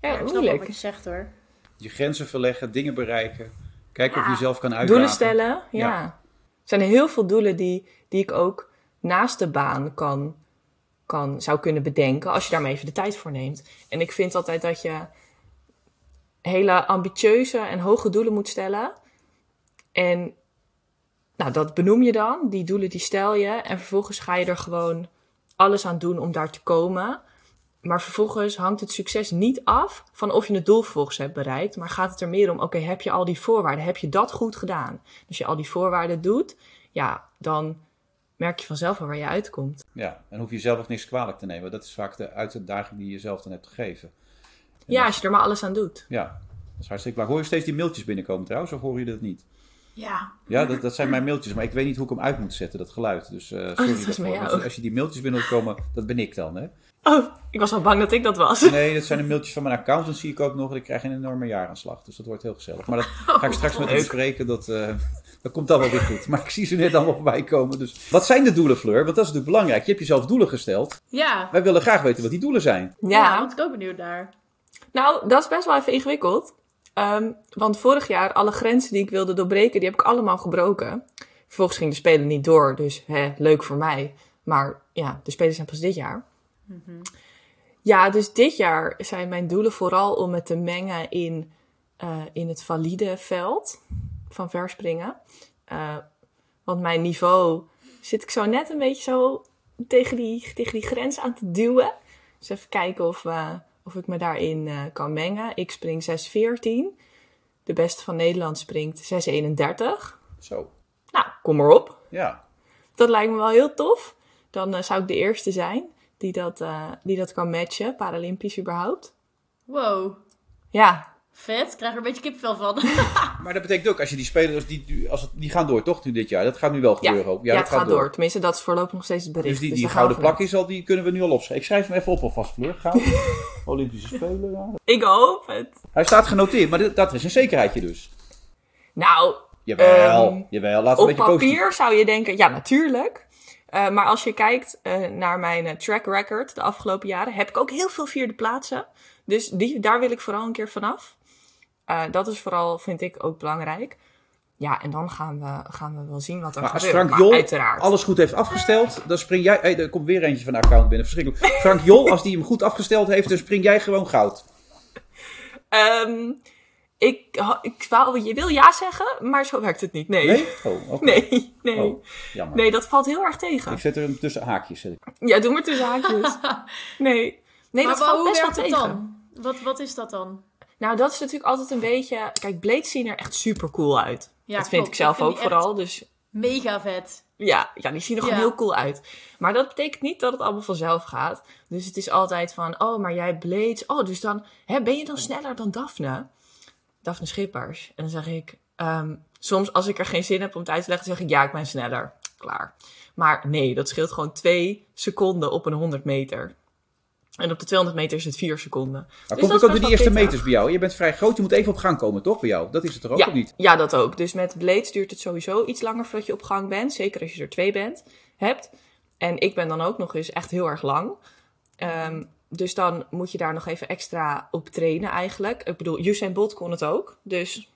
[SPEAKER 1] ja, ja moeilijk. wat je zegt hoor.
[SPEAKER 3] Je grenzen verleggen, dingen bereiken. Kijken of je jezelf kan uitdagen.
[SPEAKER 2] Doelen stellen, ja. Er zijn heel veel doelen die, die ik ook naast de baan kan, kan, zou kunnen bedenken. Als je daar maar even de tijd voor neemt. En ik vind altijd dat je hele ambitieuze en hoge doelen moet stellen. En nou, dat benoem je dan, die doelen die stel je. En vervolgens ga je er gewoon alles aan doen om daar te komen. Maar vervolgens hangt het succes niet af van of je het doel vervolgens hebt bereikt. Maar gaat het er meer om, oké, heb je al die voorwaarden? Heb je dat goed gedaan? Als je al die voorwaarden doet, ja, dan merk je vanzelf wel waar je uitkomt.
[SPEAKER 3] Ja, en hoef je zelf ook niks kwalijk te nemen. Dat is vaak de uitdaging die je zelf dan hebt gegeven.
[SPEAKER 2] ja, als je er maar alles aan doet.
[SPEAKER 3] Ja, dat is hartstikke waar. Hoor je steeds die mailtjes binnenkomen trouwens, of hoor je dat niet?
[SPEAKER 1] Ja.
[SPEAKER 3] Ja, dat, dat zijn mijn mailtjes, maar ik weet niet hoe ik hem uit moet zetten, dat geluid. Dus uh, sorry oh, daarvoor. Dus als je die mailtjes binnen wilt komen, dat ben ik dan, hè?
[SPEAKER 2] Oh, ik was al bang dat ik dat was.
[SPEAKER 3] Nee, dat zijn de mailtjes van mijn accountant, zie ik ook nog. En ik krijg een enorme jaaraanslag, dus dat wordt heel gezellig. Maar dat ga ik straks met u bespreken, dat, uh, dat komt dan wel weer goed. Maar ik zie ze net allemaal voorbij komen. Dus wat zijn de doelen, Fleur? Want dat is natuurlijk belangrijk. Je hebt jezelf doelen gesteld.
[SPEAKER 1] Ja.
[SPEAKER 3] Wij willen graag weten wat die doelen zijn.
[SPEAKER 1] Ja, ja want ik ook benieuwd naar.
[SPEAKER 2] Nou, dat is best wel even ingewikkeld. Um, want vorig jaar, alle grenzen die ik wilde doorbreken, die heb ik allemaal gebroken. Vervolgens ging de Spelen niet door, dus hè, leuk voor mij. Maar ja, de Spelen zijn pas dit jaar. Mm -hmm. Ja, dus dit jaar zijn mijn doelen vooral om me te mengen in, uh, in het valide veld van verspringen. Uh, want mijn niveau zit ik zo net een beetje zo tegen die, tegen die grens aan te duwen. Dus even kijken of we of ik me daarin uh, kan mengen. Ik spring 6,14. De beste van Nederland springt 6,31.
[SPEAKER 3] Zo.
[SPEAKER 2] Nou, kom maar op.
[SPEAKER 3] Ja.
[SPEAKER 2] Dat lijkt me wel heel tof. Dan uh, zou ik de eerste zijn die dat, uh, die dat kan matchen, Paralympisch überhaupt.
[SPEAKER 1] Wow.
[SPEAKER 2] Ja,
[SPEAKER 1] Vet, ik krijg er een beetje kipvel van.
[SPEAKER 3] maar dat betekent ook, als je die spelers, die, als het, die gaan door toch nu dit jaar? Dat gaat nu wel gebeuren.
[SPEAKER 2] Ja, ja, ja dat gaat, door. Tenminste, dat is voorlopig nog steeds het bericht.
[SPEAKER 3] Dus die, dus die gouden plakjes al, die kunnen we nu al opschrijven. Ik schrijf hem even op alvast, Fleur. Goud. Olympische Spelen, ja.
[SPEAKER 2] Ik hoop het.
[SPEAKER 3] Hij staat genoteerd, maar dat, dat is een zekerheidje dus.
[SPEAKER 2] Nou,
[SPEAKER 3] jawel, um, jawel. Laat
[SPEAKER 2] op
[SPEAKER 3] een beetje
[SPEAKER 2] papier
[SPEAKER 3] positief.
[SPEAKER 2] zou je denken, ja natuurlijk. Uh, maar als je kijkt uh, naar mijn uh, track record de afgelopen jaren, heb ik ook heel veel vierde plaatsen. Dus die, daar wil ik vooral een keer vanaf. Uh, dat is vooral, vind ik, ook belangrijk. Ja, en dan gaan we, gaan we wel zien wat er
[SPEAKER 3] maar
[SPEAKER 2] gebeurt.
[SPEAKER 3] Als Frank Jol uiteraard. alles goed heeft afgesteld, dan spring jij... Hey, er komt weer eentje van de account binnen, verschrikkelijk. Frank Jol, als die hem goed afgesteld heeft, dan spring jij gewoon goud.
[SPEAKER 2] Um, Ik, ik wou, je wil ja zeggen, maar zo werkt het niet. Nee.
[SPEAKER 3] Nee? Oh.
[SPEAKER 2] Nee, nee.
[SPEAKER 3] Oh, jammer.
[SPEAKER 2] Nee, dat valt heel erg tegen.
[SPEAKER 3] Ik zet er een tussen haakjes. zet ik.
[SPEAKER 2] Ja, doe maar tussen haakjes. Nee. Nee,
[SPEAKER 1] maar
[SPEAKER 2] dat valt
[SPEAKER 1] hoe
[SPEAKER 2] best wel
[SPEAKER 1] werkt het
[SPEAKER 2] tegen.
[SPEAKER 1] dan? Wat, wat is dat dan?
[SPEAKER 2] Nou, dat is natuurlijk altijd een beetje... Kijk, blades zien er echt super cool uit.
[SPEAKER 1] Ja,
[SPEAKER 2] dat vind
[SPEAKER 1] klopt.
[SPEAKER 2] ik zelf
[SPEAKER 1] vind
[SPEAKER 2] ook vooral. Dus
[SPEAKER 1] Mega vet.
[SPEAKER 2] ja, ja, die zien er gewoon
[SPEAKER 1] Ja.
[SPEAKER 2] heel cool uit. Maar dat betekent niet dat het allemaal vanzelf gaat. Dus het is altijd van, oh, maar jij blades. Oh, dus dan hè, ben je dan sneller dan Daphne? Daphne Schippers. En dan zeg ik, ehm, soms als ik er geen zin heb om het uit te leggen, zeg ik, ja, ik ben sneller. Klaar. Maar nee, dat scheelt gewoon twee seconden op een 100 meter. En op de 200 meter is het 4 seconden.
[SPEAKER 3] Maar
[SPEAKER 2] Dus
[SPEAKER 3] komt ook door die eerste meters bij jou? Je bent vrij groot, je moet even op gang komen, toch? Bij jou? Dat is het er ook,
[SPEAKER 2] ja,
[SPEAKER 3] of niet?
[SPEAKER 2] Ja, dat ook. Dus met blades duurt het sowieso iets langer voordat je op gang bent. Zeker als je er twee bent, hebt. En ik ben dan ook nog eens echt heel erg lang. Ehm, dus dan moet je daar nog even extra op trainen eigenlijk. Ik bedoel, Usain Bolt kon het ook. Dus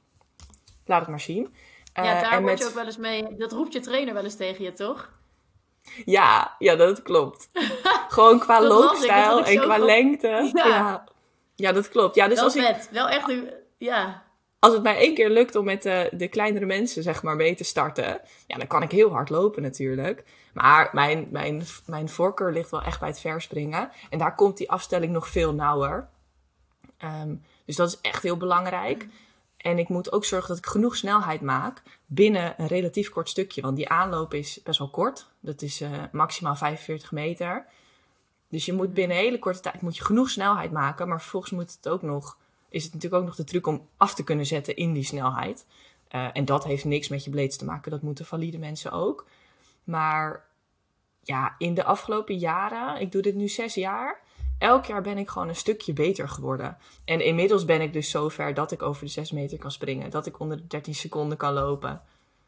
[SPEAKER 2] laat het maar zien.
[SPEAKER 1] Ja,
[SPEAKER 2] Eh,
[SPEAKER 1] daar word
[SPEAKER 2] met-
[SPEAKER 1] je ook wel eens mee. Dat roept je trainer wel eens tegen je, toch?
[SPEAKER 2] Ja, ja, dat klopt. Gewoon qua loopstijl en qua lengte.
[SPEAKER 1] Ja.
[SPEAKER 2] Ja. ja. dat klopt. Ja, dus
[SPEAKER 1] wel
[SPEAKER 2] als ik.
[SPEAKER 1] Wel echt. Ja.
[SPEAKER 2] als het mij één keer lukt om met de, de kleinere mensen zeg maar mee te starten, ja, dan kan ik heel hard lopen natuurlijk. Maar mijn, mijn, mijn voorkeur ligt wel echt bij het verspringen. En daar komt die afstelling nog veel nauwer. Ehm, dus dat is echt heel belangrijk. En ik moet ook zorgen dat ik genoeg snelheid maak binnen een relatief kort stukje. Want die aanloop is best wel kort. Dat is eh, maximaal 45 meter. Dus je moet binnen een hele korte tijd moet je genoeg snelheid maken. Maar vervolgens moet het ook nog, is het natuurlijk ook nog de truc om af te kunnen zetten in die snelheid. Eh, en dat heeft niks met je blades te maken. Dat moeten valide mensen ook. Maar ja, in de afgelopen jaren, ik doe dit nu zes jaar. Elk jaar ben ik gewoon een stukje beter geworden. En inmiddels ben ik dus zover dat ik over de 6 meter kan springen. Dat ik onder de 13 seconden kan lopen.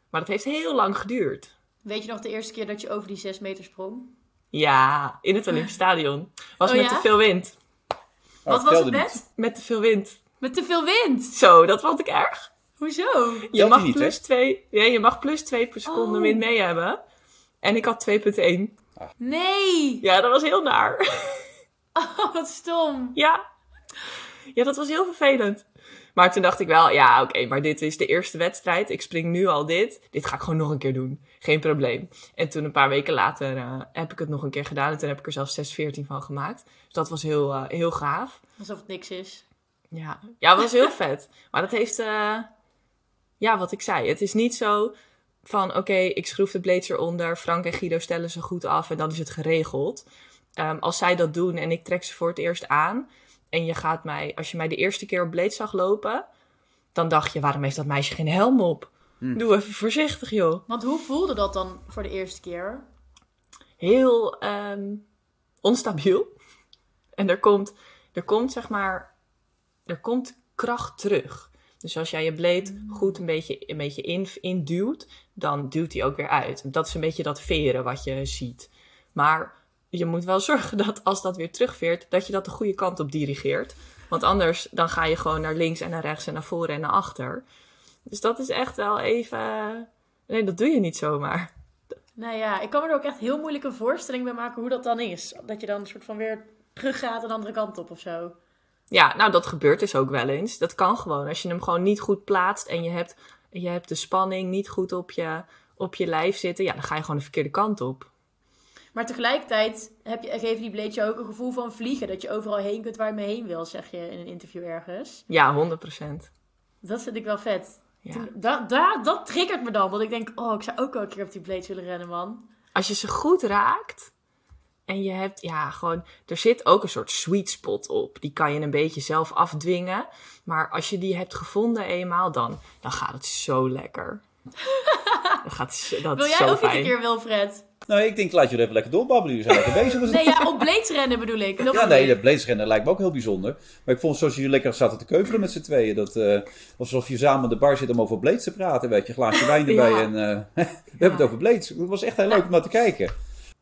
[SPEAKER 2] Maar dat heeft heel lang geduurd.
[SPEAKER 1] Weet je nog de eerste keer dat je over die 6 meter sprong?
[SPEAKER 2] Ja, in het Olympisch Stadion. Was
[SPEAKER 1] Oh
[SPEAKER 2] met
[SPEAKER 1] ja?
[SPEAKER 2] te veel wind.
[SPEAKER 3] Oh,
[SPEAKER 1] Wat was het
[SPEAKER 3] niet.
[SPEAKER 1] net?
[SPEAKER 2] Met te veel wind.
[SPEAKER 1] Met te veel wind.
[SPEAKER 2] Zo, dat vond ik erg.
[SPEAKER 1] Hoezo?
[SPEAKER 2] Je mag,
[SPEAKER 3] niet,
[SPEAKER 2] plus twee, ja, je mag plus 2 per seconde
[SPEAKER 1] Oh.
[SPEAKER 2] wind mee hebben. En ik had 2,1.
[SPEAKER 1] Nee.
[SPEAKER 2] Ja, dat was heel naar.
[SPEAKER 1] Oh, wat stom.
[SPEAKER 2] Ja. Ja, dat was heel vervelend. Maar toen dacht ik wel, ja, oké, maar dit is de eerste wedstrijd. Ik spring nu al dit. Dit ga ik gewoon nog een keer doen. Geen probleem. En toen een paar weken later eh, heb ik het nog een keer gedaan. En toen heb ik er zelfs 6,14 van gemaakt. Dus dat was heel, eh, heel gaaf.
[SPEAKER 1] Alsof het niks is.
[SPEAKER 2] Ja, ja het was heel vet. Maar dat heeft, eh, ja, wat ik zei. Het is niet zo van, oké, ik schroef de blades eronder. Frank en Guido stellen ze goed af en dan is het geregeld. Ehm, als zij dat doen en ik trek ze voor het eerst aan. En je gaat mij, als je mij de eerste keer op blades zag lopen. Dan dacht je, waarom heeft dat meisje geen helm op? Doe even voorzichtig, joh.
[SPEAKER 1] Want hoe voelde dat dan voor de eerste keer?
[SPEAKER 2] heel ehm, onstabiel. En er komt, er komt, zeg maar, er komt kracht terug. Dus als jij je blade goed een beetje, een beetje in, induwt, dan duwt hij ook weer uit. Dat is een beetje dat veren wat je ziet. Maar je moet wel zorgen dat als dat weer terugveert, dat je dat de goede kant op dirigeert. Want anders dan ga je gewoon naar links en naar rechts en naar voren en naar achter. Dus dat is echt wel even... Nee, dat doe je niet zomaar.
[SPEAKER 1] Nou ja, ik kan me er ook echt heel moeilijk een voorstelling bij maken hoe dat dan is. Dat je dan een soort van weer teruggaat de andere kant op of zo.
[SPEAKER 2] Ja, nou dat gebeurt dus ook wel eens. Dat kan gewoon. Als je hem gewoon niet goed plaatst en je hebt, je hebt de spanning niet goed op je, op je lijf zitten, ja, dan ga je gewoon de verkeerde kant op.
[SPEAKER 1] Maar tegelijkertijd heb je, geven die bleedjes ook een gevoel van vliegen. Dat je overal heen kunt waar je mee heen wil, zeg je in een interview ergens.
[SPEAKER 2] Ja, 100%.
[SPEAKER 1] Dat vind ik wel vet.
[SPEAKER 2] Ja.
[SPEAKER 1] Toen- da, da, dat triggert me dan. Dat ik denk, oh, ik zou ook wel een keer op die blades willen rennen, man.
[SPEAKER 2] Als je ze goed raakt en je hebt, ja, gewoon, er zit ook een soort sweet spot op. Die kan je een beetje zelf afdwingen. Maar als je die hebt gevonden eenmaal, dan, dan gaat het zo lekker. Dan gaat dat
[SPEAKER 1] Wil jij
[SPEAKER 2] zo
[SPEAKER 1] ook niet
[SPEAKER 2] fijn.
[SPEAKER 1] een keer, Wilfred?
[SPEAKER 3] Nou, ik denk, laat jullie even lekker doorbabbelen. Jullie zijn lekker bezig. met
[SPEAKER 1] Nee, ja, op blades rennen bedoel ik. Dat
[SPEAKER 3] Ja, nee,
[SPEAKER 1] ik.
[SPEAKER 3] dat blazesrennen lijkt me ook heel bijzonder. Maar ik vond zoals jullie lekker zaten te keuvelen met z'n tweeën. Dat, eh, alsof je samen aan de bar zit om over blades te praten. Weet je, glaasje wijn erbij
[SPEAKER 2] Ja.
[SPEAKER 3] en eh, we hebben het over blades. Het was echt heel leuk om naar te kijken.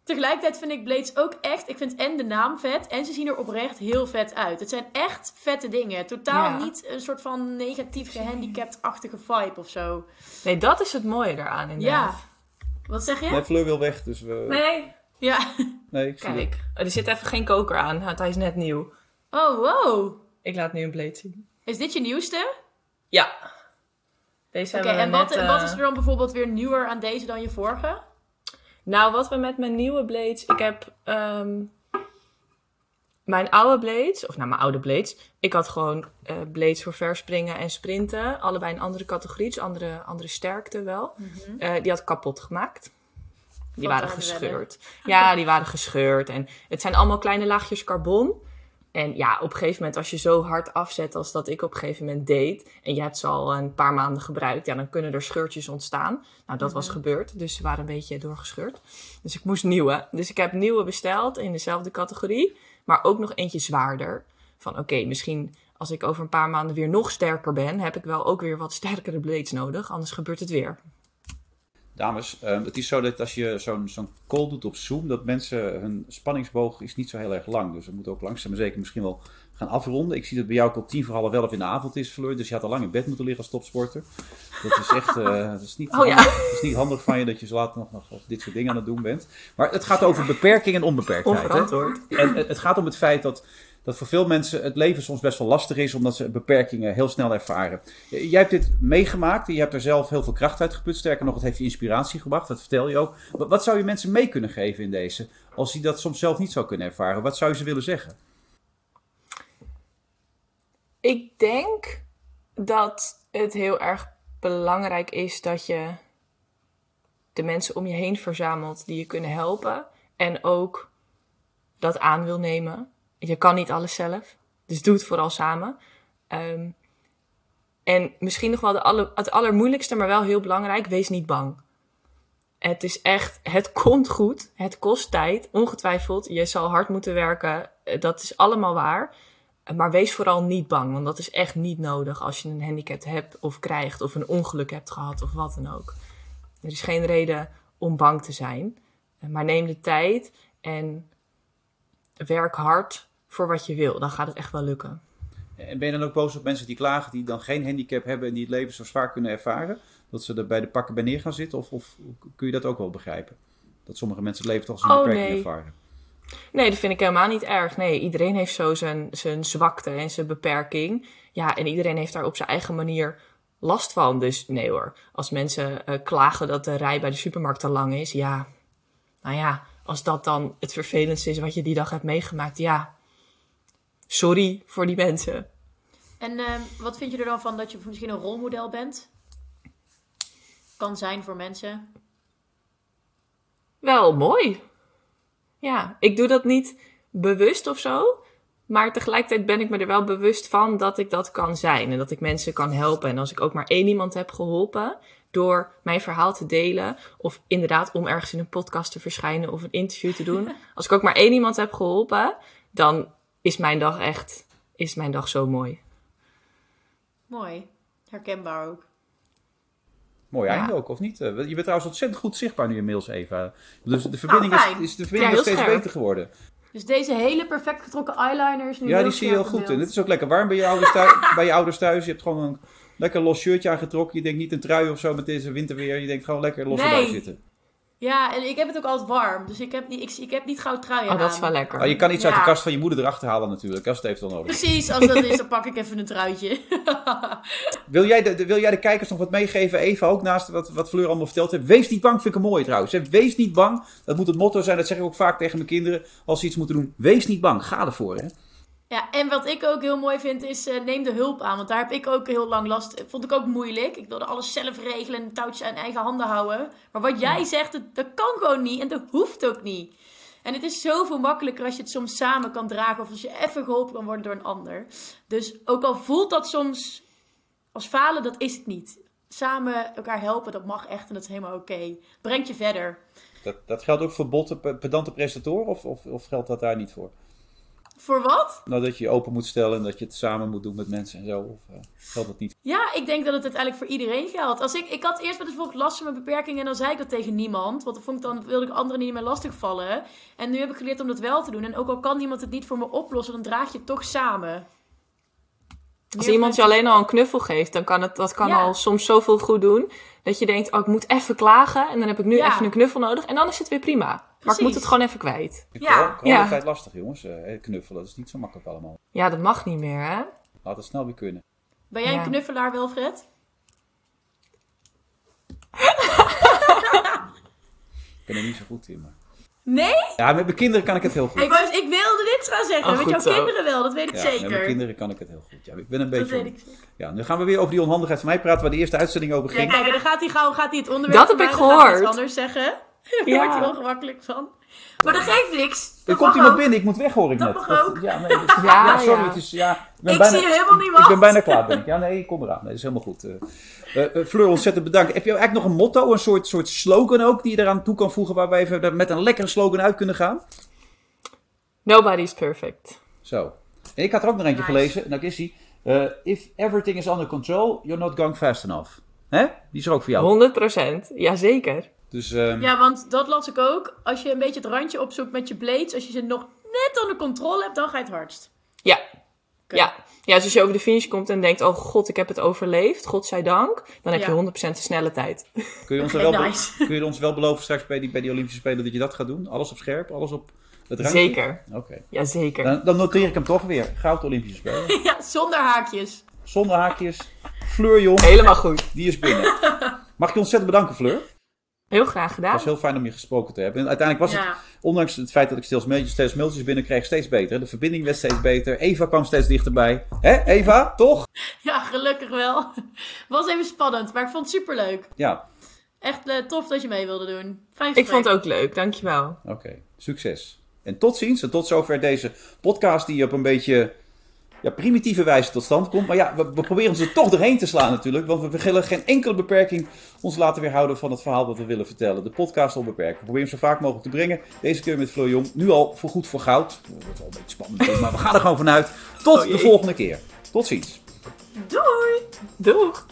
[SPEAKER 1] Tegelijkertijd vind ik blades ook echt... Ik vind en de naam vet en ze zien er oprecht heel vet uit. Het zijn echt vette dingen. Totaal
[SPEAKER 2] Ja.
[SPEAKER 1] niet een soort van negatief gehandicapt-achtige vibe of zo.
[SPEAKER 2] Nee, dat is het mooie eraan inderdaad.
[SPEAKER 1] Ja. Wat zeg je?
[SPEAKER 3] Nee, Fleur wil weg, dus we...
[SPEAKER 2] Nee.
[SPEAKER 1] Ja.
[SPEAKER 3] Nee, ik zie het.
[SPEAKER 2] Kijk, er zit even geen koker aan, want hij is net nieuw.
[SPEAKER 1] Oh, wow.
[SPEAKER 2] Ik laat nu een blade zien.
[SPEAKER 1] Is dit je nieuwste?
[SPEAKER 2] Ja. Deze
[SPEAKER 1] Oké,
[SPEAKER 2] hebben
[SPEAKER 1] en wat,
[SPEAKER 2] net,
[SPEAKER 1] wat
[SPEAKER 2] eh,
[SPEAKER 1] is er dan bijvoorbeeld weer nieuwer aan deze dan je vorige?
[SPEAKER 2] Nou, wat we met mijn nieuwe blades... Ik heb ehm, mijn oude blades, of nou mijn oude blades... Ik had gewoon eh, blades voor verspringen en sprinten. Allebei een andere categorie, dus andere, andere sterkte wel. Eh, die had ik kapot gemaakt. Die waren gescheurd. Ja, die waren gescheurd. En het zijn allemaal kleine laagjes carbon. En ja, op een gegeven moment, als je zo hard afzet als dat ik op een gegeven moment deed, en je hebt ze al een paar maanden gebruikt, ja, dan kunnen er scheurtjes ontstaan. Nou, dat was gebeurd, dus ze waren een beetje doorgescheurd. Dus ik moest nieuwe. Dus ik heb nieuwe besteld in dezelfde categorie, maar ook nog eentje zwaarder. Van oké, misschien als ik over een paar maanden weer nog sterker ben, heb ik wel ook weer wat sterkere blades nodig, anders gebeurt het weer.
[SPEAKER 3] Dames, eh, het is zo dat als je zo'n zo'n call doet op Zoom, dat mensen hun spanningsboog is niet zo heel erg lang. Dus we moeten ook langzaam zeker misschien wel gaan afronden. Ik zie dat bij jou ook al tien voor half elf in de avond is verloren. Dus je had al lang in bed moeten liggen als topsporter. Dat is echt eh, dat is niet,
[SPEAKER 2] Oh ja.
[SPEAKER 3] handig, dat is niet handig van je dat je zo laat nog, nog dit soort dingen aan het doen bent. Maar het gaat over beperking en onbeperktheid. hè? En het het gaat om het feit dat, dat voor veel mensen het leven soms best wel lastig is, omdat ze beperkingen heel snel ervaren. J- Jij hebt dit meegemaakt en je hebt er zelf heel veel kracht uit geput. Sterker nog, het heeft je inspiratie gebracht, dat vertel je ook. Wat zou je mensen mee kunnen geven in deze, als die dat soms zelf niet zou kunnen ervaren? Wat zou je ze willen zeggen?
[SPEAKER 2] Ik denk dat het heel erg belangrijk is dat je de mensen om je heen verzamelt die je kunnen helpen. En ook dat aan wil nemen. Je kan niet alles zelf, dus doe het vooral samen. Ehm, en misschien nog wel de aller, het allermoeilijkste, maar wel heel belangrijk, wees niet bang. Het is echt, het komt goed. Het kost tijd, ongetwijfeld. Je zal hard moeten werken. eh, Dat is allemaal waar. Maar wees vooral niet bang, want dat is echt niet nodig als je een handicap hebt of krijgt of een ongeluk hebt gehad of wat dan ook. Er is geen reden om bang te zijn, maar neem de tijd en werk hard voor wat je wil. Dan gaat het echt wel lukken.
[SPEAKER 3] En ben je dan ook boos op mensen die klagen, die dan geen handicap hebben en die het leven zo zwaar kunnen ervaren? Dat ze er bij de pakken bij neer gaan zitten? Of, of kun je dat ook wel begrijpen? Dat sommige mensen het leven toch als een
[SPEAKER 2] Oh,
[SPEAKER 3] beperking
[SPEAKER 2] nee.
[SPEAKER 3] ervaren?
[SPEAKER 2] Nee, dat vind ik helemaal niet erg. Nee, iedereen heeft zo zijn, zijn zwakte en zijn beperking. Ja, en iedereen heeft daar op zijn eigen manier last van. Dus nee hoor, als mensen eh, klagen dat de rij bij de supermarkt te lang is, ja, nou ja, als dat dan het vervelendste is wat je die dag hebt meegemaakt, ja, sorry voor die mensen.
[SPEAKER 1] En ehm, wat vind je er dan van dat je misschien een rolmodel bent? Kan zijn voor mensen.
[SPEAKER 2] Wel mooi. Ja, ik doe dat niet bewust of zo. Maar tegelijkertijd ben ik me er wel bewust van dat ik dat kan zijn. En dat ik mensen kan helpen. En als ik ook maar één iemand heb geholpen door mijn verhaal te delen. Of inderdaad om ergens in een podcast te verschijnen of een interview te doen. Als ik ook maar één iemand heb geholpen, dan is mijn dag echt, is mijn dag zo mooi.
[SPEAKER 1] Mooi. Herkenbaar ook.
[SPEAKER 3] Mooi einde ook, of niet? Eh, Je bent trouwens ontzettend goed zichtbaar nu inmiddels, Eva. Dus de verbinding, is, is, de verbinding steeds
[SPEAKER 2] scherp.
[SPEAKER 3] beter geworden.
[SPEAKER 1] Dus deze hele perfect getrokken eyeliner is nu
[SPEAKER 3] Ja, die zie je heel goed. En het is ook lekker warm bij je ouders thuis. bij je ouders thuis. Je hebt gewoon een lekker los shirtje aangetrokken. Je denkt niet een trui of zo met deze winterweer. Je denkt gewoon lekker los
[SPEAKER 1] Nee.
[SPEAKER 3] erbij zitten.
[SPEAKER 1] Ja, en ik heb het ook altijd warm. Dus ik heb niet, ik, ik heb niet gauw truien
[SPEAKER 2] Oh, dat is wel lekker.
[SPEAKER 3] Oh, je kan iets uit de kast van je moeder erachter halen natuurlijk. Als het eventueel nodig is.
[SPEAKER 1] Precies, als dat is, dan pak ik even een truitje.
[SPEAKER 3] Wil jij, de, de- wil jij de kijkers nog wat meegeven? Eva, ook naast wat, wat Fleur allemaal verteld heeft. Wees niet bang, vind ik een mooi trouwens. hè. Wees niet bang. Dat moet het motto zijn. Dat zeg ik ook vaak tegen mijn kinderen. Als ze iets moeten doen. Wees niet bang. Ga ervoor. Hè?
[SPEAKER 1] Ja, en wat ik ook heel mooi vind is eh, neem de hulp aan. Want daar heb ik ook heel lang last. Vond ik ook moeilijk. Ik wilde alles zelf regelen en touwtjes aan eigen handen houden. Maar wat jij zegt, dat, dat kan gewoon niet en dat hoeft ook niet. En het is zoveel makkelijker als je het soms samen kan dragen. Of als je even geholpen kan worden door een ander. Dus ook al voelt dat soms als falen, dat is het niet. Samen elkaar helpen, dat mag echt en dat is helemaal oké. Brengt je verder.
[SPEAKER 3] Dat, dat geldt ook voor botte, pe- pedante presentatoren? Of, of, of geldt dat daar niet voor?
[SPEAKER 1] Voor wat?
[SPEAKER 3] Nou, dat je je open moet stellen en dat je het samen moet doen met mensen en zo. Of eh, geldt dat niet?
[SPEAKER 1] Ja, ik denk dat het uiteindelijk voor iedereen geldt. Als ik, ik had eerst eens bijvoorbeeld last van mijn beperkingen en dan zei ik dat tegen niemand. Want dan, vond ik dan wilde ik anderen niet meer lastigvallen. En nu heb ik geleerd om dat wel te doen. En ook al kan niemand het niet voor me oplossen, dan draag je het toch samen.
[SPEAKER 2] Als iemand je alleen al een knuffel geeft, dan kan het, dat kan
[SPEAKER 1] Ja.
[SPEAKER 2] al soms zoveel goed doen. Dat je denkt, oh, ik moet even klagen en dan heb ik nu
[SPEAKER 1] Ja.
[SPEAKER 2] even een knuffel nodig. En dan is het weer prima. Maar ik moet het gewoon even kwijt.
[SPEAKER 3] Ik
[SPEAKER 1] Ja.
[SPEAKER 3] ja.
[SPEAKER 2] Ja.
[SPEAKER 3] tijd lastig, jongens. Eh, knuffelen, dat is niet zo makkelijk allemaal.
[SPEAKER 2] Ja, dat mag niet meer, hè?
[SPEAKER 3] Laat het snel weer kunnen.
[SPEAKER 1] Ben jij
[SPEAKER 2] Ja.
[SPEAKER 1] een knuffelaar, Wilfred?
[SPEAKER 3] Ik ben er niet zo goed in, maar...
[SPEAKER 1] Nee?
[SPEAKER 3] Ja, met mijn kinderen kan ik het heel goed.
[SPEAKER 1] Ik, was, ik wilde dit gaan zeggen.
[SPEAKER 2] Oh,
[SPEAKER 1] met
[SPEAKER 2] goed
[SPEAKER 1] jouw
[SPEAKER 2] zo.
[SPEAKER 1] kinderen wel, dat weet ik
[SPEAKER 3] Ja, met
[SPEAKER 1] zeker.
[SPEAKER 3] mijn kinderen kan ik het heel goed. Ja, ik ben een
[SPEAKER 1] dat
[SPEAKER 3] beetje...
[SPEAKER 1] weet ik zeker.
[SPEAKER 3] Ja, nu gaan we weer over die onhandigheid van mij praten, waar de eerste uitzending over
[SPEAKER 1] Ja,
[SPEAKER 3] ging.
[SPEAKER 1] kijk, en dan gaat hij gauw gaat hij het onderwerp
[SPEAKER 2] Dat heb ik gehoord.
[SPEAKER 1] iets anders zeggen. Daar
[SPEAKER 2] Ja.
[SPEAKER 1] wordt hij ongemakkelijk van. Maar dat geeft niks.
[SPEAKER 3] er
[SPEAKER 1] Dat
[SPEAKER 3] komt
[SPEAKER 1] mag
[SPEAKER 3] iemand
[SPEAKER 1] ook.
[SPEAKER 3] binnen, ik moet weg hoor ik
[SPEAKER 1] Dat
[SPEAKER 3] net.
[SPEAKER 1] mag ook.
[SPEAKER 3] ja, nee, dat
[SPEAKER 2] Ja,
[SPEAKER 3] ja, sorry,
[SPEAKER 2] ja.
[SPEAKER 3] het is... Ja, ik ben
[SPEAKER 1] Ik
[SPEAKER 3] bijna,
[SPEAKER 1] zie je helemaal niet
[SPEAKER 3] ik
[SPEAKER 1] wachten.
[SPEAKER 3] ben bijna klaar, ben ik. Ja, nee, ik kom eraan. Nee, dat is helemaal goed. Eh eh, eh, Fleur, ontzettend bedankt. Heb je eigenlijk nog een motto, een soort, soort slogan ook, die je eraan toe kan voegen, waar we even er met een lekkere slogan uit kunnen gaan?
[SPEAKER 2] Nobody's perfect.
[SPEAKER 3] Zo. En ik had er ook nog eentje
[SPEAKER 1] Nice.
[SPEAKER 3] gelezen, nou is die. eh, if everything is under control, you're not going fast enough. Hè? Die is er ook voor jou.
[SPEAKER 2] 100%. Jazeker.
[SPEAKER 3] Dus ehm,
[SPEAKER 1] Ja, want dat las ik ook. Als je een beetje het randje opzoekt met je blades, als je ze nog net onder controle hebt, dan ga je het hardst.
[SPEAKER 2] Ja. Ja. ja, dus als je over de finish komt en denkt, oh god, ik heb het overleefd, godzijdank, dan heb
[SPEAKER 1] Ja.
[SPEAKER 2] je 100% de snelle tijd.
[SPEAKER 3] kun, je ons er wel
[SPEAKER 1] nice.
[SPEAKER 3] kun je ons wel beloven straks bij die, bij die Olympische Spelen dat je dat gaat doen? Alles op scherp, alles op het randje?
[SPEAKER 2] Zeker.
[SPEAKER 3] Oké.
[SPEAKER 2] Jazeker.
[SPEAKER 3] Dan, dan noteer ik hem toch weer. Goud Olympische Spelen.
[SPEAKER 1] Ja, zonder haakjes.
[SPEAKER 3] Zonder haakjes. Fleur Jong,
[SPEAKER 2] Helemaal goed.
[SPEAKER 3] die is binnen. Mag je ontzettend bedanken, Fleur?
[SPEAKER 2] Heel graag
[SPEAKER 3] Het
[SPEAKER 2] gedaan.
[SPEAKER 3] was heel fijn om je gesproken te hebben. En uiteindelijk was het, ondanks het feit dat ik steeds mailtjes, steeds mailtjes binnenkreeg, steeds beter. De verbinding werd steeds beter. Eva kwam steeds dichterbij. Hè, Eva? Toch?
[SPEAKER 1] ja, gelukkig wel. Was even spannend, maar ik vond het superleuk.
[SPEAKER 3] Ja,
[SPEAKER 1] Echt eh, tof dat je mee wilde doen. Fijn
[SPEAKER 2] Ik vond het ook leuk, dankjewel.
[SPEAKER 3] oké. Succes. En tot ziens. En tot zover deze podcast die op een beetje ja, primitieve wijze tot stand komt. Maar ja, we, we proberen ze toch doorheen te slaan natuurlijk. Want we willen geen enkele beperking ons laten weerhouden van het verhaal dat we willen vertellen. De podcast onbeperkt. We proberen hem zo vaak mogelijk te brengen. Deze keer met Fleur Jong. Nu al voor goed voor goud. Dat wordt wel een beetje spannend, maar we gaan er gewoon vanuit. Tot
[SPEAKER 2] Oh
[SPEAKER 3] de volgende keer. Tot ziens.
[SPEAKER 1] Doei!
[SPEAKER 2] Doeg!